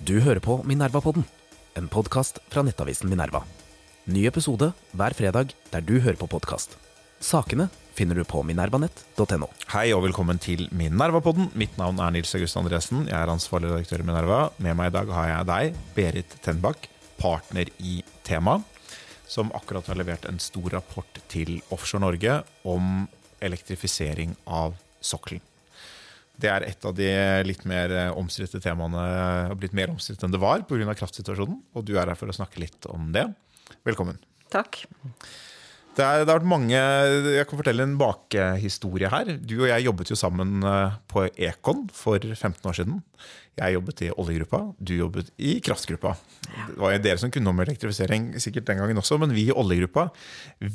Du hører på Minerva-podden, en podkast fra nettavisen Minerva. Ny episode hver fredag der du hører på podkast. Sakene finner du på minervanett.no. Hei og velkommen til Minerva-podden. Mitt navn er Nils August Andresen. Jeg er ansvarlig redaktør i Minerva. Med meg i dag har jeg deg, Berit Tenbakk, partner i Tema, som akkurat har levert en stor rapport til Offshore Norge om elektrifisering av sokkelen. Det er et av de litt mer omstridte temaene, har blitt mer omstridt enn det var pga. kraftsituasjonen. Og du er her for å snakke litt om det. Velkommen. Takk. Det, er, det har vært mange Jeg kan fortelle en bakhistorie her. Du og jeg jobbet jo sammen eh, på Ekon for 15 år siden. Jeg jobbet i oljegruppa, du jobbet i kraftgruppa. Det var jo dere som kunne om elektrifisering sikkert den gangen også, men vi i oljegruppa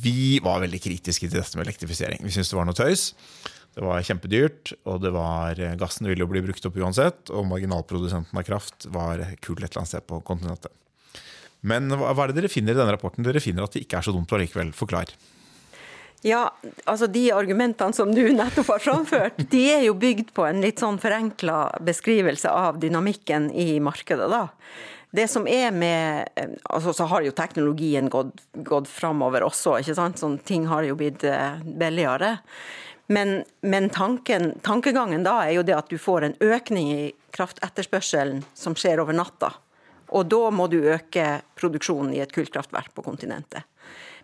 vi var veldig kritiske til dette med elektrifisering. Vi syntes det var noe tøys. Det var kjempedyrt, og det var, gassen ville jo bli brukt opp uansett. Og marginalprodusenten av kraft var kul et eller annet sted på kontinentet. Men hva er det dere finner i denne rapporten? Dere finner at det ikke er så dumt allikevel. Forklar. Ja, altså De argumentene som du nettopp har framført, de er jo bygd på en litt sånn forenkla beskrivelse av dynamikken i markedet. da. Det som er med, altså Så har jo teknologien gått, gått framover også. ikke sant? Sånn, ting har jo blitt billigere. Men, men tanken, tankegangen da er jo det at du får en økning i kraftetterspørselen som skjer over natta. Og da må du øke produksjonen i et kullkraftverk på kontinentet.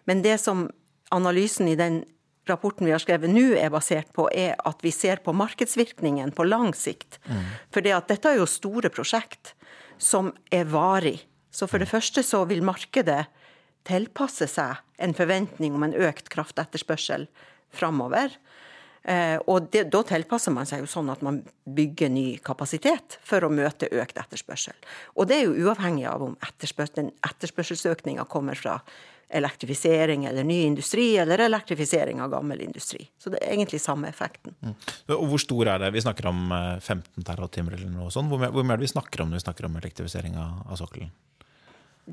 Men det som analysen i den rapporten vi har skrevet nå er basert på, er at vi ser på markedsvirkningen på lang sikt. Mm. For det at dette er jo store prosjekt som er varig. Så for det første så vil markedet tilpasse seg en forventning om en økt kraftetterspørsel framover. Eh, og det, Da tilpasser man seg jo sånn at man bygger ny kapasitet for å møte økt etterspørsel. Og Det er jo uavhengig av om etterspørs den etterspørselsøkninga kommer fra elektrifisering eller ny industri, eller elektrifisering av gammel industri. Så det er egentlig samme effekten. Mm. Og Hvor stor er det? Vi snakker om 15 eh, TWh eller noe sånt. Hvor mye er det vi snakker om når vi snakker om elektrifisering av sokkelen?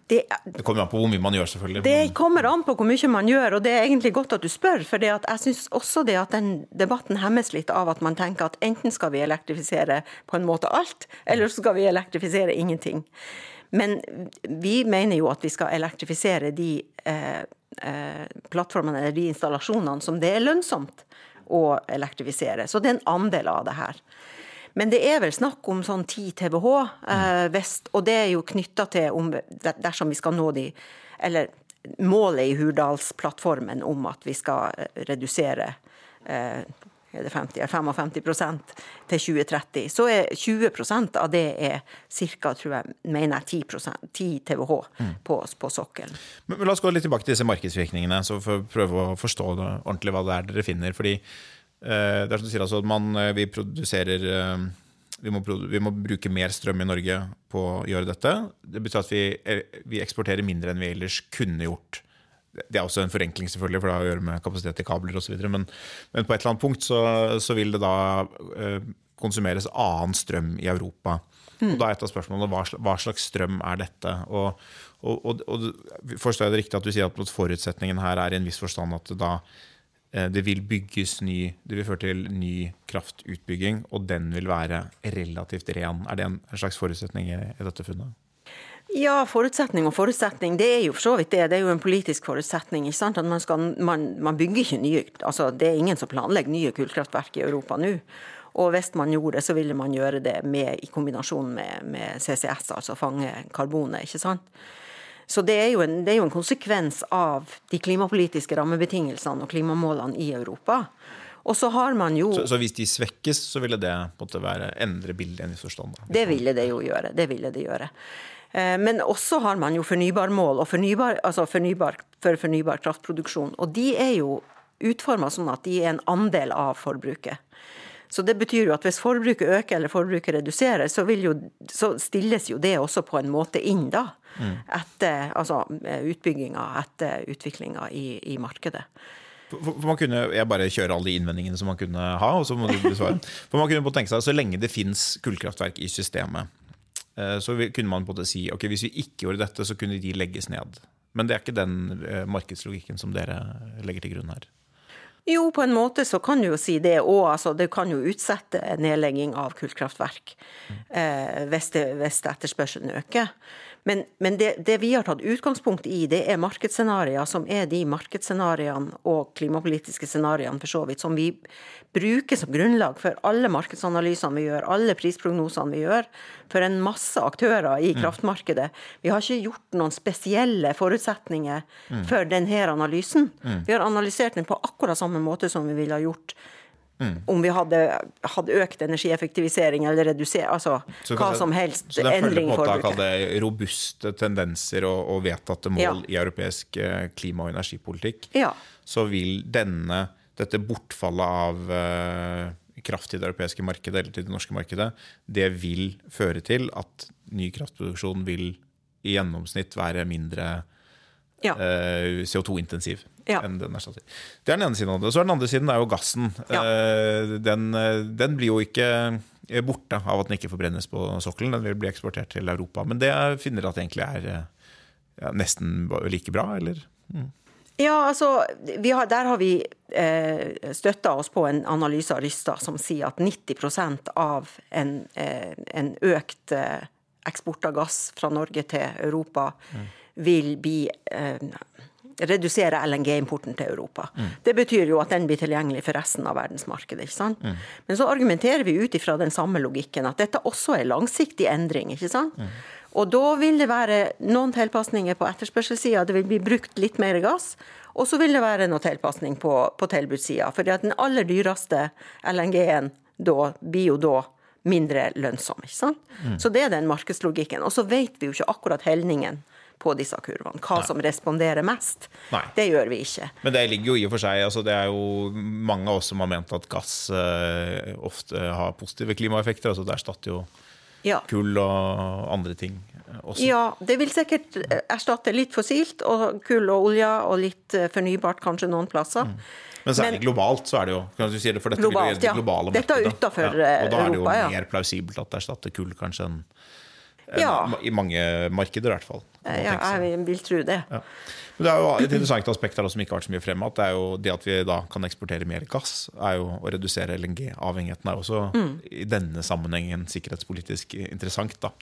Det, det, kommer an på hvor mye man gjør, selvfølgelig. Det kommer an på hvor mye man gjør, og det er egentlig godt at du spør. For jeg syns også det at den debatten hemmes litt av at man tenker at enten skal vi elektrifisere på en måte alt, eller så skal vi elektrifisere ingenting. Men vi mener jo at vi skal elektrifisere de eh, eh, plattformene eller de installasjonene som det er lønnsomt å elektrifisere. Så det er en andel av det her. Men det er vel snakk om sånn 10 TWh eh, vest, og det er jo knytta til om, dersom vi skal nå de Eller målet i Hurdalsplattformen om at vi skal eh, redusere eh, er det 50 55 til 2030, så er 20% av det er ca. mener jeg 10, 10 TWh mm. på, på sokkelen. Men, men, La oss gå litt tilbake til disse markedsvirkningene, så for å prøve å forstå det ordentlig hva det er dere finner. fordi det er som du sier, altså, man, eh, vi produserer eh, vi må, vi må, bruke mer strøm i Norge på å gjøre dette. Det betyr at vi, vi, eksporterer mindre enn vi ellers kunne gjort. Det er også en forenkling, selvfølgelig, for det har å gjøre med kapasitet i kabler osv. Men, men på et eller annet punkt så, så vil det da konsumeres annen strøm i Europa. Mm. Og da er et av spørsmålene hva, hva slags strøm er dette? Og, og, og, og Forstår jeg det riktig at du sier at forutsetningen her er i en viss forstand at da Eh, det vil bygges ny Det vil føre til ny kraftutbygging, og den vil være relativt ren. Er det en slags forutsetning i, dette funnet? Ja, forutsetning og forutsetning. Det er jo for så vidt det. Det er jo en politisk forutsetning. ikke sant? At man, skal, man, man bygger ikke nye altså Det er ingen som planlegger nye kullkraftverk i Europa nå. Og hvis man gjorde det, så ville man gjøre det med, i kombinasjon med, med CCS, altså fange karbonet. ikke sant? Så det er, en, det er, jo en, konsekvens av de klimapolitiske rammebetingelsene og klimamålene i Europa. Og så har man jo... Så, så hvis de svekkes, så ville det måtte være endre bildet i en forstand? Det ville det jo gjøre. Det ville det gjøre. Eh, men også har man jo fornybarmål og fornybar, altså fornybar, for fornybar kraftproduksjon. Og de er jo utforma sånn at de er en andel av forbruket. Så det betyr jo at hvis forbruket øker eller forbruket reduseres, så, jo, så stilles jo det også på en måte inn da. Mm. Etter altså, utbygginga, etter utviklinga i, i markedet. For, man kunne, Jeg bare kjører alle de innvendingene som man kunne ha. og så må du besvare. For man kunne tenke seg, Så lenge det fins kullkraftverk i systemet, eh, så kunne man på det si ok, hvis vi ikke gjorde dette, så kunne de legges ned. Men det er ikke den eh, markedslogikken som dere legger til grunn her? Jo, på en måte så kan du jo si det òg. Altså, det kan jo utsette nedlegging av kullkraftverk eh, hvis, det, hvis etterspørselen øker. Men, men det, det, vi har tatt utgangspunkt i, det er markedsscenarioer som er de markedsscenarioene og klimapolitiske scenarioene for så vidt som vi bruker som grunnlag for alle markedsanalysene vi gjør, alle prisprognosene vi gjør, for en masse aktører i mm. kraftmarkedet. Vi har ikke gjort noen spesielle forutsetninger mm. for denne analysen. Mm. Vi har analysert den på akkurat samme måte som vi ville ha gjort Mm. Om vi hadde, hadde, økt energieffektivisering eller redusert altså hva som helst så endring i forbruket. Så det robuste tendenser og, og vedtatte mål ja. i europeisk eh, klima- og energipolitikk, ja. så vil denne, dette bortfallet av uh, kraft i det europeiske markedet eller til det norske markedet, det vil føre til at ny kraftproduksjon vil i gjennomsnitt være mindre ja. eh, CO2-intensiv ja. enn den erstatter. Det er den ene siden av det. Så er den andre siden er jo gassen. Ja. Eh, den, eh, den, blir jo ikke eh, borte av at den ikke forbrennes på sokkelen. Den vil bli eksportert til Europa. Men det finner dere at det egentlig er ja, nesten like bra, eller? Mm. Ja, altså, har, Der har vi eh, støtta oss på en analyse av Rystad som sier at 90% av en, eh, en økt eh, eksport av gass fra Norge til Europa mm. Vil bli eh, redusere LNG-importen til Europa. Mm. Det betyr jo at den blir tilgjengelig for resten av verdensmarkedet. ikke sant? Mm. Men så argumenterer vi ut ifra den samme logikken, at dette også er langsiktig endring. ikke sant? Mm. Og da vil det være noen tilpasninger på etterspørselssida, det vil bli brukt litt mer gass. Og så vil det være noe tilpasning på, på tilbudssida. For den aller dyreste LNG-en blir jo da mindre lønnsom. ikke sant? Så det er den markedslogikken. Og så vet vi jo ikke akkurat helningen på disse kurvene. Hva Nei. som responderer mest. Nei. Det gjør vi ikke. Men det ligger jo i og for seg altså Det er jo mange av oss som har ment at gass uh, ofte har positive klimaeffekter. altså Det erstatter jo ja. kull og andre ting. Også. Ja, det vil sikkert erstatte litt fossilt og kull og olje, og litt eh, fornybart kanskje noen plasser. Mm. Men særlig globalt så er det jo kan du si det, for dette globalt, det globale markedet. Dette er utenfor ja. Og da er det jo Europa, mer plausibelt at det erstatter kull kanskje enn ja. I mange markeder, i hvert fall. Ja, jeg vil tro det. Ja. Men det er jo Et interessant aspekt her som ikke har vært så mye fremme, at det er jo det at vi da kan eksportere mer gass, er jo å redusere LNG-avhengigheten. er også mm. i denne sammenhengen sikkerhetspolitisk interessant. da.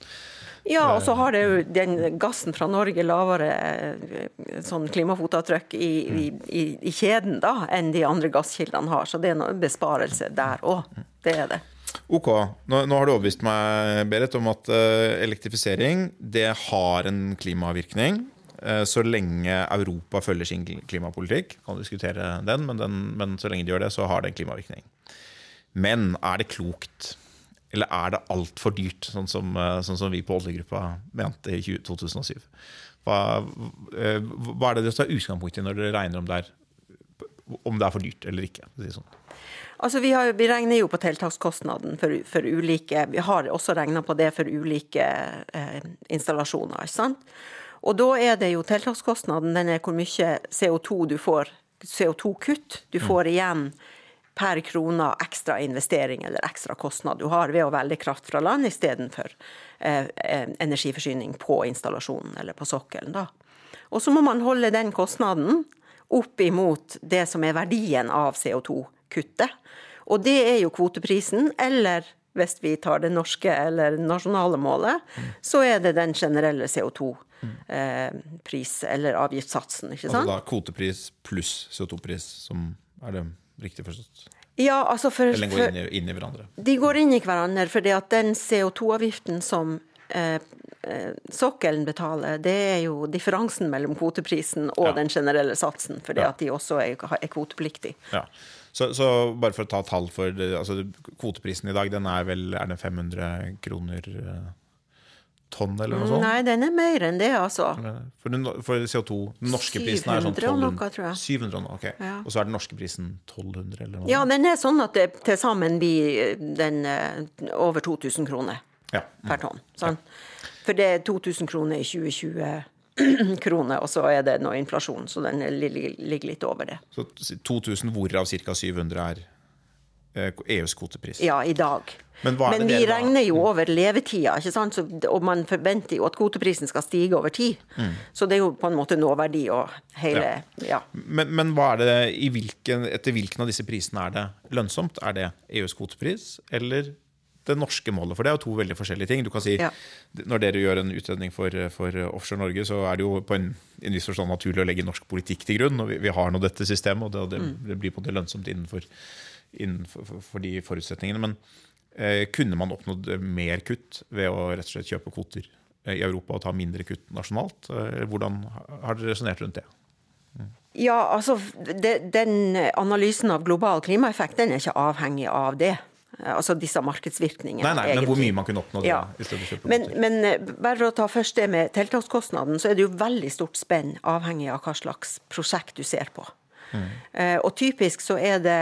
Ja, og så har det jo den gassen fra Norge lavere eh, sånn klimafotavtrykk i, i, i, i, kjeden da, enn de andre gasskildene har. Så det er en besparelse der òg. Det er det. Ok, nå, nå, har du overbevist meg Berit, om at uh, elektrifisering det har en klimavirkning. Uh, så lenge Europa følger sin klimapolitikk. Kan diskutere den men, den, men så lenge de gjør det, så har det en klimavirkning. Men er det klokt? Eller er det altfor dyrt, sånn som, uh, sånn som, vi på oljegruppa mente i 2007? Hva, hva er det dere tar utgangspunkt i når dere regner om det er, om det er for dyrt eller ikke? Si sånn. Altså, vi, har, vi, regner jo på tiltakskostnaden for, for, ulike Vi har også regna på det for ulike eh, installasjoner. ikke sant? Og da er det jo tiltakskostnaden den er hvor mye CO2 du får, CO2-kutt du får mm. igjen per krone ekstra investering eller ekstra kostnad du har ved å velge kraft fra land istedenfor eh, eh, energiforsyning på installasjonen eller på sokkelen. da. Og så må man holde den kostnaden opp imot det som er verdien av CO2-kuttet. Og det er jo kvoteprisen, eller hvis vi tar det norske eller nasjonale målet, så er det den generelle CO2-pris eh, eller avgiftssatsen. ikke sant? Altså da kvotepris pluss CO2-pris, som er det riktig forstått? Ja, altså for, Eller går inn i, inn i, hverandre? De går inn i hverandre, fordi at den CO2-avgiften som eh, eh, sokkelen betaler, det er jo differansen mellom kvoteprisen og ja. den generelle satsen, fordi ja. at de også er, er kvotepliktige. Ja. Så, så, bare for å ta tall for altså, Kvoteprisen i dag, den er vel er den 500 kroner eh, tonn, eller noe sånt? Nei, den er mer enn det, altså. For, den, for CO2, den norske prisen er sånn 1200 noe, tror jeg. 700 noe, ok. Ja. Og så er den norske prisen 1200, eller noe? Ja, den er sånn at det til sammen blir den eh, over 2000 kroner ja. mm. per tonn. Sånn. Ja. For det er 2000 kroner i 2020 kroner, og så er det nå inflasjon, så den ligger litt over det. Så 2000, hvorav ca. 700 er eh, EUs kvotepris. Ja, i dag. Men Men vi regner jo over levetida, ikke sant? Så, og man forventer jo at kvoteprisen skal stige over tid. Så det er jo på en måte nåverdi og hele Ja. Men, men er det, i hvilken, etter hvilken av disse prisene er det lønnsomt? Er det EUs kvotepris eller det norske målet? For det er jo to veldig forskjellige ting. Du kan si, Ja. Når dere gjør en utredning for, for Offshore Norge, så er det jo på en, en viss forstand naturlig å legge norsk politikk til grunn. og Vi, vi har nå dette systemet, og det, og det, Mm. det blir på en måte lønnsomt innenfor, innenfor for, for de forutsetningene. Men eh, kunne man oppnådd mer kutt ved å rett og slett kjøpe kvoter eh, i Europa og ta mindre kutt nasjonalt? Eh, Hvordan har dere resonnert rundt det? Ja, altså de, Den analysen av global klimaeffekt den er ikke avhengig av det. Altså disse markedsvirkningene. Nei, nei, men hvor mye man kunne oppnå det Ja. Men, men eh, bare for å ta først det med tiltakskostnaden, så er det jo veldig stort spenn avhengig av hva slags prosjekt du ser på. Mm. Og typisk så er det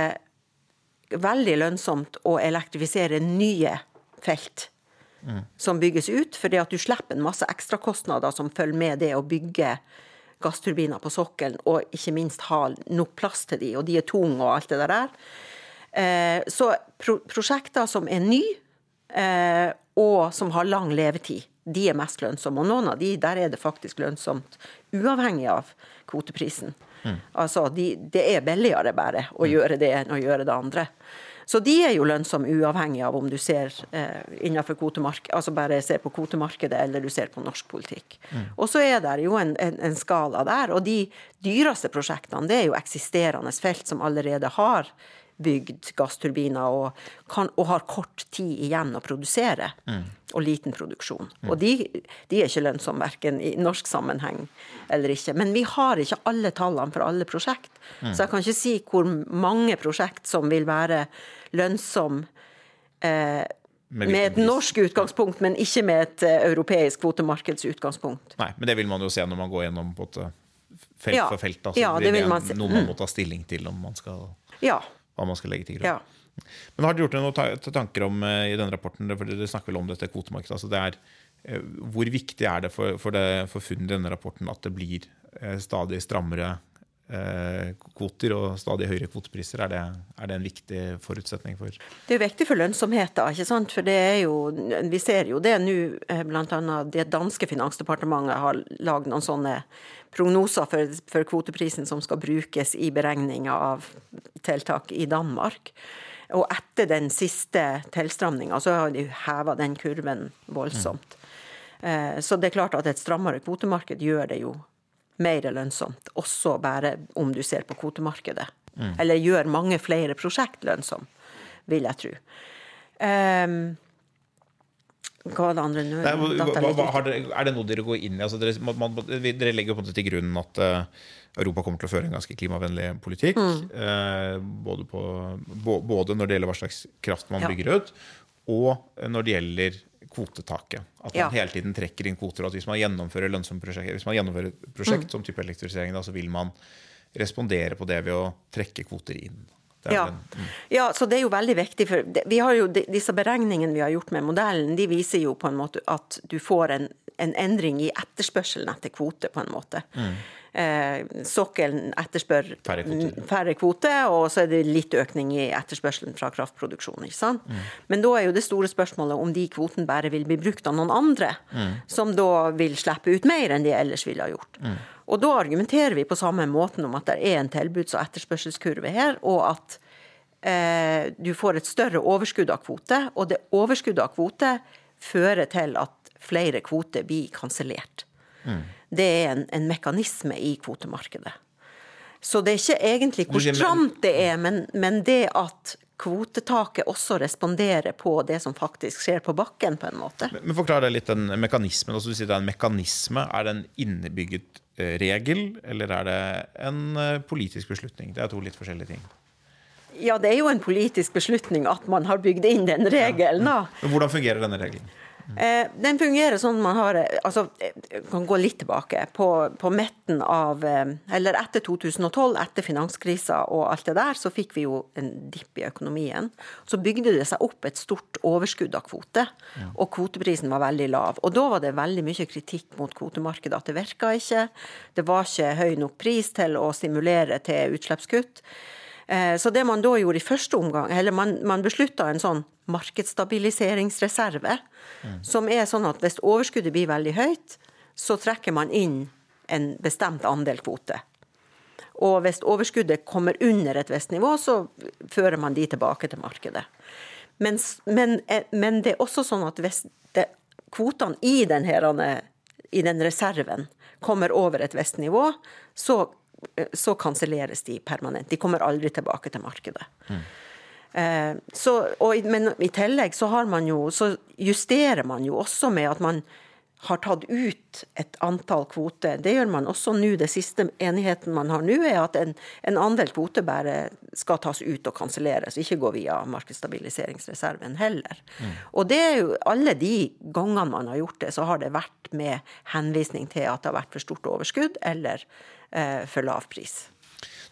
veldig lønnsomt å elektrifisere nye felt som bygges ut, fordi at du slipper en masse ekstrakostnader som følger med det å bygge gassturbiner på sokkelen, og ikke minst ha nok plass til de, og de er tunge og alt det der. Eh, Så pro prosjekter som er nye, eh, og som har lang levetid, de er mest lønnsomme. Og noen av de, der er det faktisk lønnsomt, uavhengig av kvoteprisen. Altså, de, det er billigere bare å gjøre det enn å gjøre det andre. Så de er jo lønnsomme uavhengig av om du ser eh, innenfor kvotemark altså bare ser på kvotemarkedet eller du ser på norsk politikk. Og så er det jo en, en, en skala der. Og de dyreste prosjektene det er jo eksisterende felt som allerede har bygd gassturbiner og, kan, og har kort tid igjen å produsere. Og liten produksjon. Og de, de er ikke lønnsomme verken i norsk sammenheng eller ikke. Men vi har ikke alle tallene for alle prosjekt. Så jeg kan ikke si hvor mange prosjekt som vil være lønnsomme eh, Med med et norsk utgangspunkt, men ikke med et eh, europeisk kvotemarkedsutgangspunkt. Nei, men det vil man jo se når man går gjennom felt Ja. for felt. Altså, så Ja, det det, vil man se. noe man må ta stilling til om man skal, Ja. Hva man skal legge til grunn. ja. Men har dere gjort dere noen tanker om eh, i denne rapporten, for dere snakker vel om dette kvotemarkedet, altså det er, eh, hvor viktig er det for, for, det, for funnet i denne rapporten at det blir eh, stadig strammere kvoter og stadig høyere kvotepriser? Er det, er det en viktig forutsetning for Det er jo viktig for lønnsomheten, ikke sant? For det er jo, vi ser jo det nå, bl.a. blant annet det danske finansdepartementet har lagd noen sånne prognoser for, for kvoteprisen som skal brukes i beregninga av tiltak i Danmark. Og etter den siste tilstramninga så har de heva den kurven voldsomt. Mm. Så det er klart at et strammere kvotemarked gjør det jo mer lønnsomt, også bare om du ser på kvotemarkedet. Eller gjør mange flere prosjekt lønnsomme, vil jeg tro. Um, hva var det andre nå? Er det noe dere går inn i? Altså, dere, man, man, dere legger på en måte til grunn at uh, Europa kommer til å føre en ganske klimavennlig politikk. Mm. Uh, både, på, både når det gjelder hva slags kraft man Ja. bygger ut, og når det gjelder kvotetaket. At man Ja. hele tiden trekker inn kvoter. og at Hvis man gjennomfører lønnsomme prosjekter, hvis man gjennomfører et prosjekt Mm. som type elektrifisering, da, så vil man respondere på det ved å trekke kvoter inn. Ja. mm. ja, så det er jo veldig viktig. for vi har jo, Disse beregningene vi har gjort med modellen, de viser jo på en måte at du får en, en endring i etterspørselen etter kvote, på en måte. Eh, sokkelen etterspør Mm. Færre kvoter. færre kvoter, og så er det litt økning i etterspørselen fra kraftproduksjon. ikke sant? Mm. Men da er jo det store spørsmålet om de kvotene bare vil bli brukt av noen andre, Mm. som da vil slippe ut mer enn de ellers ville ha gjort. Mm. Og da argumenterer vi på samme måten om at det er en tilbuds- og etterspørselskurve her, og at eh, du får et større overskudd av kvote, og det overskuddet av kvote fører til at flere kvoter blir kansellert. Det er en, en mekanisme i kvotemarkedet. Så det er ikke egentlig hvor stramt det er, men, men det at kvotetaket også responderer på det som faktisk skjer på bakken, på en måte. Men forklar deg litt den mekanismen. Altså, du sier det er en mekanisme. Er det en innebygget eh, regel, eller er det en eh, politisk beslutning? Det er to litt forskjellige ting. Ja, det er jo en politisk beslutning at man har bygd inn den regelen, da. Men hvordan fungerer denne regelen? Eh, Den fungerer sånn man har eh, Altså, kan gå litt tilbake. På, på midten av eh, Eller etter 2012, etter finanskrisa og alt det der, så fikk vi jo en dipp i økonomien. Så bygde det seg opp et stort overskudd av kvote, og kvoteprisen var veldig lav. Og da var det veldig mye kritikk mot kvotemarkedet, at det virka ikke. Det var ikke høy nok pris til å stimulere til utslippskutt. Eh, så det man da gjorde i første omgang, eller man, man beslutta en sånn markedsstabiliseringsreserve, mm. som er sånn at hvis overskuddet blir veldig høyt, så trekker man inn en bestemt andel kvote. Og hvis overskuddet kommer under et visst nivå, så fører man de tilbake til markedet. Men, men, eh, men det er også sånn at hvis det, kvotene i denne, i den reserven kommer over et visst nivå, så, så kanselleres de permanent. De kommer aldri tilbake til markedet. Mm. Så, og, men i tillegg så, jo, så justerer man jo også med at man har tatt ut et antall kvoter. Det gjør man også nå. Det siste enigheten man har nå, er at en, en andel kvoter bare skal tas ut og kanselleres, ikke gå via markedsstabiliseringsreserven heller. Mm. Og det er jo alle de gangene man har gjort det, så har det vært med henvisning til at det har vært for stort overskudd eller for lav pris.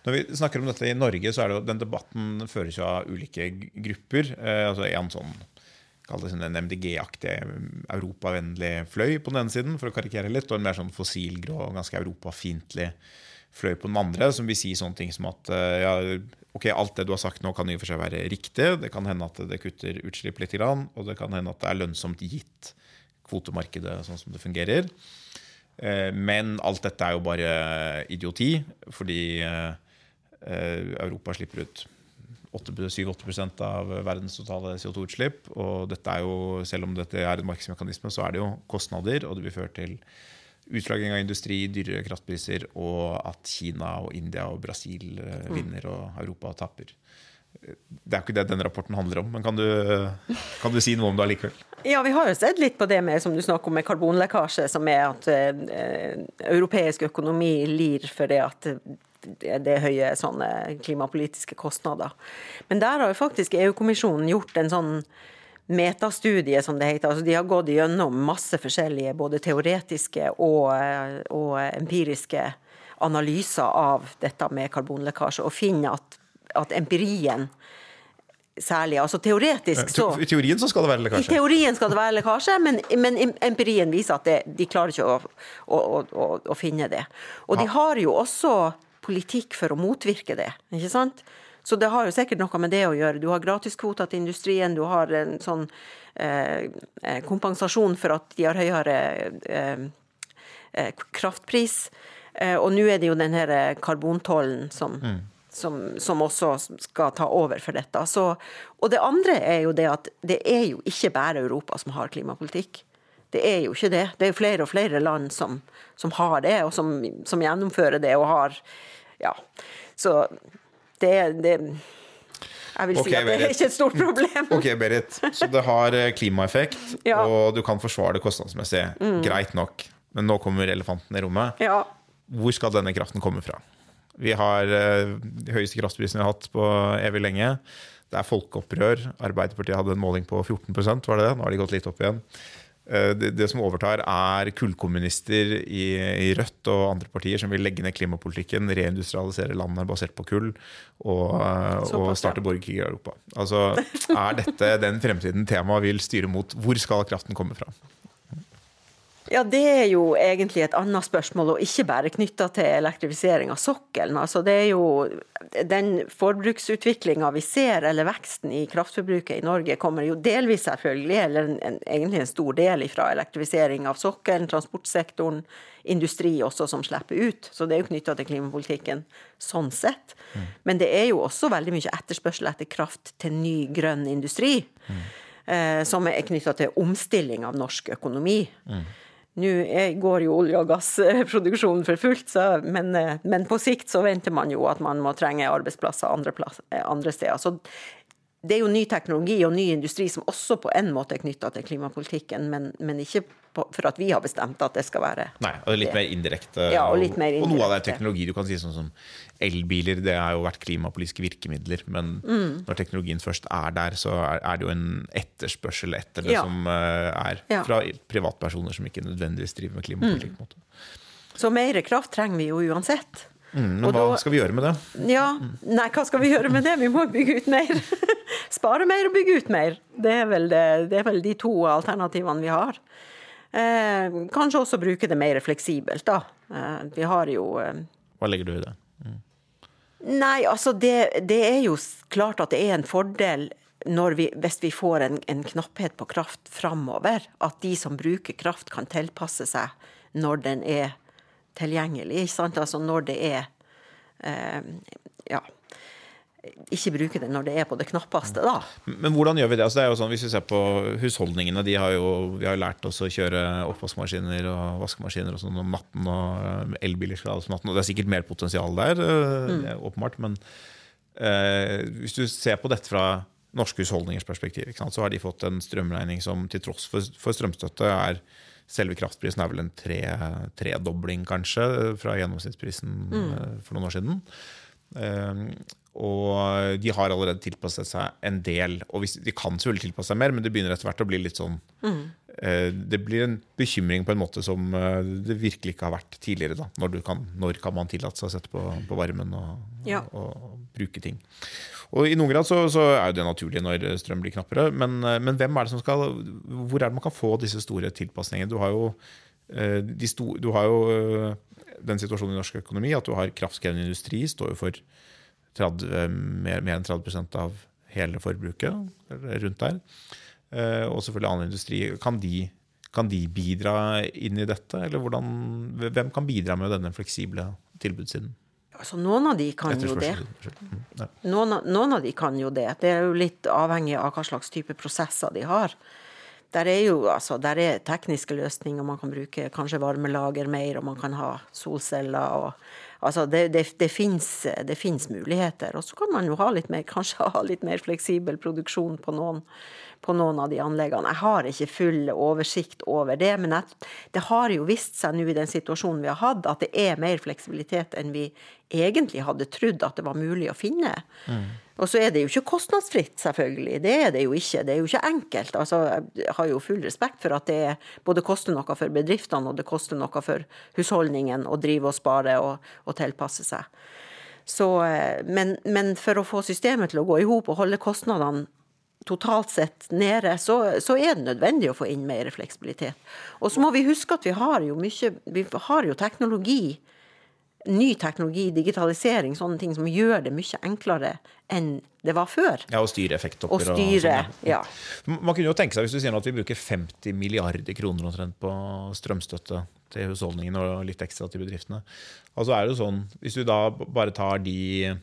Når vi snakker om dette i Norge, så er det jo den debatten føres jo av ulike grupper. Eh, altså En sånn sånn en MDG-aktig europavennlig fløy på den ene siden, for å karikere litt, og en mer sånn fossilgrå ganske europafiendtlig fløy på den andre, som vil si sånne ting som at eh, ja, ok, alt det du har sagt nå, kan i og for seg være riktig. Det kan hende at det kutter utslipp litt, og det kan hende at det er lønnsomt gitt kvotemarkedet sånn som det fungerer. Eh, men alt dette er jo bare idioti, fordi eh, Europa slipper ut 7-8 av verdens totale CO2-utslipp. Og dette er jo, selv om dette er en markedsmekanisme, så er det jo kostnader, og det vil føre til utflagging av industri, dyrere kraftpriser, og at Kina og India og Brasil eh, mm. vinner og Europa tapper. Det er jo ikke det den rapporten handler om, men kan du, kan du, si noe om det allikevel? Ja, vi har jo sett litt på det med som du snakker om med karbonlekkasje, som er at eh, europeisk økonomi lir for det at det er høye sånne klimapolitiske kostnader. Men der har jo faktisk EU-kommisjonen gjort en sånn metastudie, som det heter. Altså, de har gått gjennom masse forskjellige både teoretiske og, og empiriske analyser av dette med karbonlekkasje, og finner at, at empirien særlig. Altså teoretisk så I teorien så skal det være lekkasje? I teorien skal det være lekkasje, men, men empirien viser at det, de klarer ikke å, å, å, å, finne det. Og de har jo også politikk for å motvirke det. ikke sant? Så det har jo sikkert noe med det å gjøre. Du har gratiskvoter til industrien, du har en sånn eh, eh kompensasjon for at de har høyere eh, eh, kraftpris. Eh, og nå er det jo den her karbontollen som, mm. Som, som, også skal ta over for dette. Så, og det andre er jo det at det er jo ikke bare Europa som har klimapolitikk. Det er jo ikke det. Det er jo flere og flere land som, som har det, og som, som gjennomfører det og har ja. Så det, det jeg vil okay, si at det er ikke et stort problem. ok, Berit. Så det har eh, klimaeffekt, ja. og du kan forsvare det kostnadsmessig. Mm. Greit nok. Men nå kommer elefanten i rommet. Ja. Hvor skal denne kraften komme fra? Vi har uh, de høyeste kraftprisene vi har hatt på evig lenge. Det er folkeopprør. Arbeiderpartiet hadde en måling på 14% var det det? Nå har de gått litt opp igjen. Eh, det, det, som overtar, er kullkommunister i, i, Rødt og andre partier som vil legge ned klimapolitikken, reindustrialisere landet basert på kull og, eh, og starte borgerkrig i Europa. Altså, Er dette den fremtiden temaet vil styre mot? Hvor skal kraften komme fra? Ja, Det er jo egentlig et annet spørsmål, og ikke bare knytta til elektrifisering av sokkelen. Altså, det er jo Den forbruksutviklinga vi ser, eller veksten i kraftforbruket i Norge, kommer jo delvis selvfølgelig, eller en, en, egentlig en stor del ifra elektrifisering av sokkelen, transportsektoren, industri også som slipper ut. Så det er jo knytta til klimapolitikken sånn sett. Mm. Men det er jo også veldig mye etterspørsel etter kraft til ny grønn industri. Mm. Eh, som er knytta til omstilling av norsk økonomi. Mm. Nå går jo olje- og gassproduksjonen for fullt, så, men, eh, men, på sikt så venter man jo at man må trenge arbeidsplasser andre, plass, eh, andre steder. Så det er jo ny teknologi og ny industri som også på en måte er knytta til klimapolitikken, men, men ikke på, for at vi har bestemt at det skal være Nei, og litt mer indirekte. Ja, og, litt mer indirekte. og noe av det er teknologi. Du kan si sånn som elbiler. Det har jo vært klimapolitiske virkemidler. Men mm. når teknologien først er der, så er, er det jo en etterspørsel etter det ja. som uh, er fra privatpersoner som ikke nødvendigvis driver med klimapolitikk. Mm. Så mer kraft trenger vi jo uansett. Mm, hva da, skal vi gjøre med det? Ja, nei, hva skal vi gjøre med det? Vi må bygge ut mer. Spare mer og bygge ut mer. Det er vel, det, det er vel de to alternativene vi har. Eh, kanskje også bruke det mer fleksibelt, da. Eh, vi har jo eh, Hva legger du i det? Mm. Nei, altså det, det, er jo klart at det er en fordel vi, hvis vi får en, en, knapphet på kraft framover. At de som bruker kraft, kan tilpasse seg når den er tilgjengelig. Ikke Sant? Altså når det er eh, Ja ikke bruke det når det er på det knappeste, da. Men hvordan gjør vi det? Altså, det er jo sånn, hvis vi ser på husholdningene, de har jo, vi har jo lært oss å kjøre oppvaskmaskiner og vaskemaskiner og sånn om natten, og eh, elbiler skal ha om natten, og det er sikkert mer potensial der, eh, mm. åpenbart. Men eh, hvis du ser på dette fra norske husholdningers perspektiv, så har de fått en strømregning som til tross for, for strømstøtte er Selve kraftprisen er vel en tre, tredobling, kanskje, fra gjennomsnittsprisen mm. Eh, for noen år siden. Og de har allerede tilpasset seg en del. Og de kan selvfølgelig tilpasse seg mer, men det begynner etter hvert å bli litt sånn mm. Det blir en bekymring på en måte som eh, det virkelig ikke har vært tidligere. Da, når, kan, når kan man tillate seg å sette på, på varmen og, ja. og, og, bruke ting. Og I noen grad så, så, er det naturlig når strøm blir knappere, men, eh, men, hvem er det som skal, hvor er det man kan få disse store tilpasningene? Du har jo, de sto, du har jo den situasjonen i norsk økonomi at du har kraftkrevende industri, står jo for 30, mer, mer, enn 30% av hele forbruket, rundt der. Eh, og selvfølgelig annen industri. Kan de, kan de, bidra inn i dette, eller hvordan, hvem kan bidra med denne fleksible tilbudssiden? Altså, noen av de kan jo det. Noen av, noen, av de kan jo det. Det er jo litt avhengig av hva slags type prosesser de har. Der er jo altså, der er tekniske løsninger. Man kan bruke kanskje varmelager mer, og man kan ha solceller. og Altså det, det, det fins muligheter. Og så kan man jo ha litt mer, kanskje ha litt mer fleksibel produksjon på noen, på noen av de anleggene. Jeg har ikke full oversikt over det, men jeg, det har jo vist seg nå i den situasjonen vi har hatt, at det er mer fleksibilitet enn vi egentlig hadde trodd at det var mulig å finne. Mm. Og så er det jo ikke kostnadsfritt, selvfølgelig. Det er det jo ikke. Det er jo ikke enkelt. Altså, jeg har jo full respekt for at det både koster noe for bedriftene og det koster noe for husholdningen å drive og spare og, og tilpasse seg. Så, eh, men, men, for å få systemet til å gå i hop og holde kostnadene totalt sett nede, så, så, er det nødvendig å få inn mer fleksibilitet. Og så må vi huske at vi har jo mye Vi har jo teknologi ny teknologi, digitalisering, sånne ting som gjør det mye enklere enn det var før. Ja, Og styre effekttopper. Og styre, og ja. Man kunne jo tenke seg, hvis du sier at vi bruker 50 milliarder kroner omtrent på strømstøtte til husholdningene og litt ekstra til bedriftene. Altså er det jo sånn, Hvis du da bare tar de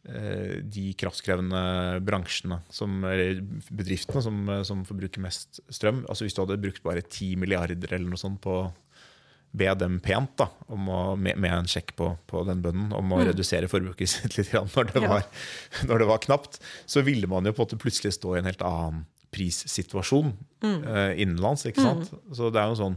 de kraftkrevende bransjene, som, eller bedriftene, som, som forbruker mest strøm. altså Hvis du hadde brukt bare 10 milliarder eller noe sånt på be dem pent da, å, med, med, en sjekk på, på den bønnen om å mm. redusere forbruket sitt litt når det, var, ja. når det, var, knapt, så ville man jo på en måte plutselig stå i en helt annen prissituasjon mm. uh, innenlands. ikke sant? Mm. Så det Er jo sånn,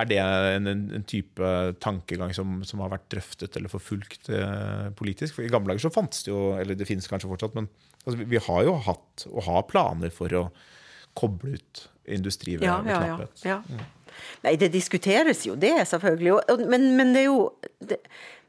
er det en, en type tankegang som, som, har vært drøftet eller forfulgt uh, politisk? For I gamle dager så fantes det jo, eller det finnes kanskje fortsatt, men altså, vi, vi, har jo hatt og har planer for å koble ut industri ved, ja, ved knapphet. Ja, ja. Mm. Nei, det diskuteres jo det, selvfølgelig. Men, men det er jo det,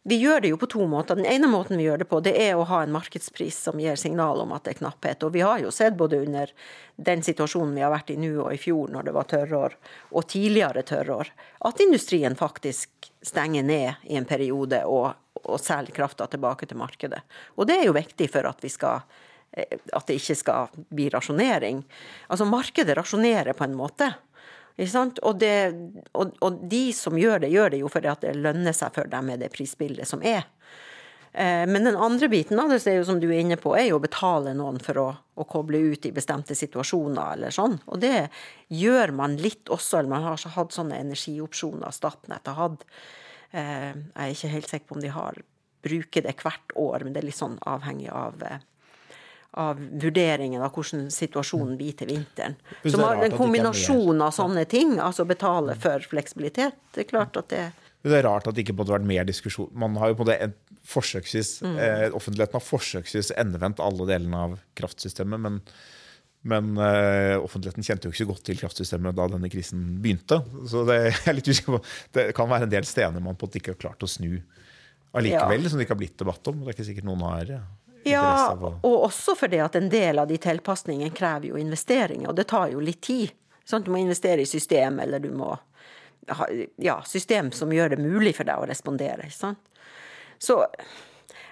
vi gjør det jo på to måter. Den ene måten vi gjør det på, det er å ha en markedspris som gir signal om at det er knapphet. Og vi har jo sett både under den situasjonen vi har vært i nå og i fjor når det var tørrår, og tidligere tørrår, at industrien faktisk stenger ned i en periode og, og selger krafta tilbake til markedet. Og det er jo viktig for at vi skal eh, at det ikke skal bli rasjonering. Altså Markedet rasjonerer på en måte. Og, det, og, og, de som gjør det, gjør det jo fordi det lønner seg for dem med det prisbildet som er. Eh, men den andre biten av det, er jo som du er inne på, er jo å betale noen for å, å, koble ut i bestemte situasjoner eller sånn. Og det gjør man litt også, eller man har hatt sånne energiopsjoner Statnett har hatt. Eh, jeg er ikke helt sikker på om de har bruker det hvert år, men det er litt sånn avhengig av eh, av vurderingen av hvordan situasjonen blir til vinteren. Så man, en kombinasjon av sånne ting, altså betale for fleksibilitet, det er klart at det Det er rart at det ikke måtte vært mer diskusjon. Man har jo på det forsøksvis, mm. eh, Offentligheten har forsøksvis endevendt alle delene av kraftsystemet, men, men eh, offentligheten kjente jo ikke så godt til kraftsystemet da denne krisen begynte. Så det, er litt det kan være en del stener man på at ikke har klart å snu allikevel, ja. som det ikke har blitt debatt om. Det er ikke sikkert noen har ja. Ja, og også fordi at en del av de tilpasningene krever jo investeringer, og det tar jo litt tid. Sånn, du må investere i system, eller du må ha ja, system som gjør det mulig for deg å respondere. ikke sant? Så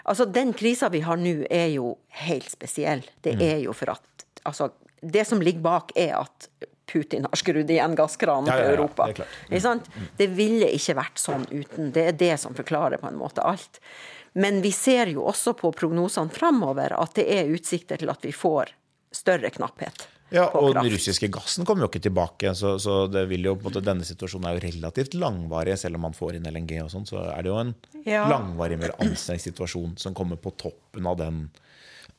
Altså, den krisa vi har nå, er jo helt spesiell. Det er jo for at Altså, det som ligger bak, er at Putin har skrudd igjen gasskranen Ja, ja, til ja, Europa. det sant? Det ville ikke vært sånn uten. Det er det som forklarer på en måte alt. Men vi ser jo også på prognosene framover at det er utsikter til at vi får større knapphet Ja, og den russiske gassen kommer jo ikke tilbake, så, så det vil jo, på en måte, denne situasjonen er jo relativt langvarig. Selv om man får inn LNG og sånn, så er det jo en Ja. langvarig, mer anstrengt situasjon som kommer på toppen av den,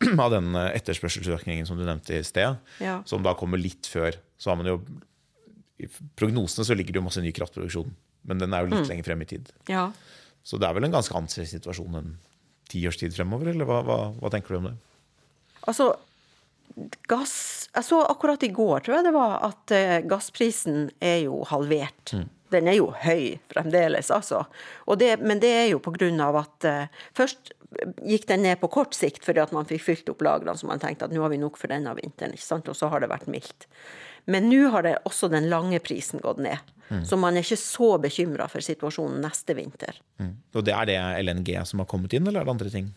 av den eh, etterspørselsøkningen som du nevnte i sted. Ja. Som da kommer litt før. Så har man jo I prognosene så ligger det jo masse ny kraftproduksjon, men den er jo Mm. litt lenger frem i tid. Ja. Så det er vel en ganske annen situasjon enn ti års tid fremover, eller hva, hva, hva tenker du om det? Altså, gass Jeg så akkurat i går, tror jeg det var, at eh, gassprisen er jo halvert. Den er jo høy fremdeles, altså. Og det, men det er jo på grunn av at uh, først gikk den ned på kort sikt fordi at man fikk fylt opp lagrene, så man tenkte at nå har vi nok for denne vinteren, ikke sant? og så har det vært mildt. Men nå har det også den lange prisen gått ned. Så man er ikke så bekymra for situasjonen neste vinter. Og det er det LNG som har kommet inn, eller er det andre ting?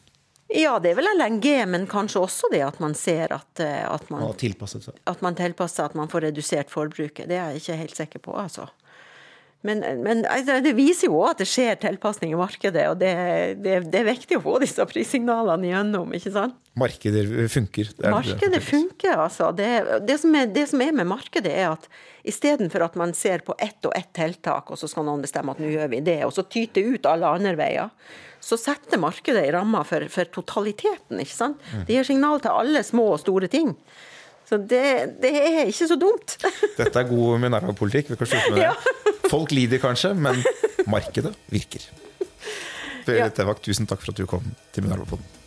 Ja, det er vel LNG, men kanskje også det at man ser at, eh, at man har seg. at man tilpasser at man får redusert forbruket. Det er jeg ikke helt sikker på, altså. Men, men altså, det viser jo òg at det skjer tilpasning i markedet, og det, det, det er viktig å få disse prissignalene igjennom, ikke sant? Markeder funker. Det Markedet det er- funker, altså. Det, det, som er, det som er med markedet, er at istedenfor at man ser på ett og ett tiltak, og så skal noen bestemme at nå gjør vi det, og så tyter ut alle andre veier, så setter markedet i ramma for, for totaliteten, ikke sant. Det gir signal til alle små og store ting. Så det, det er ikke så dumt. Dette er god Minerva-politikk. Vi kan slutte med det. Folk lider kanskje, men markedet virker. Fredrik ja. Tevak, tusen takk for at du kom til Minerva-podden.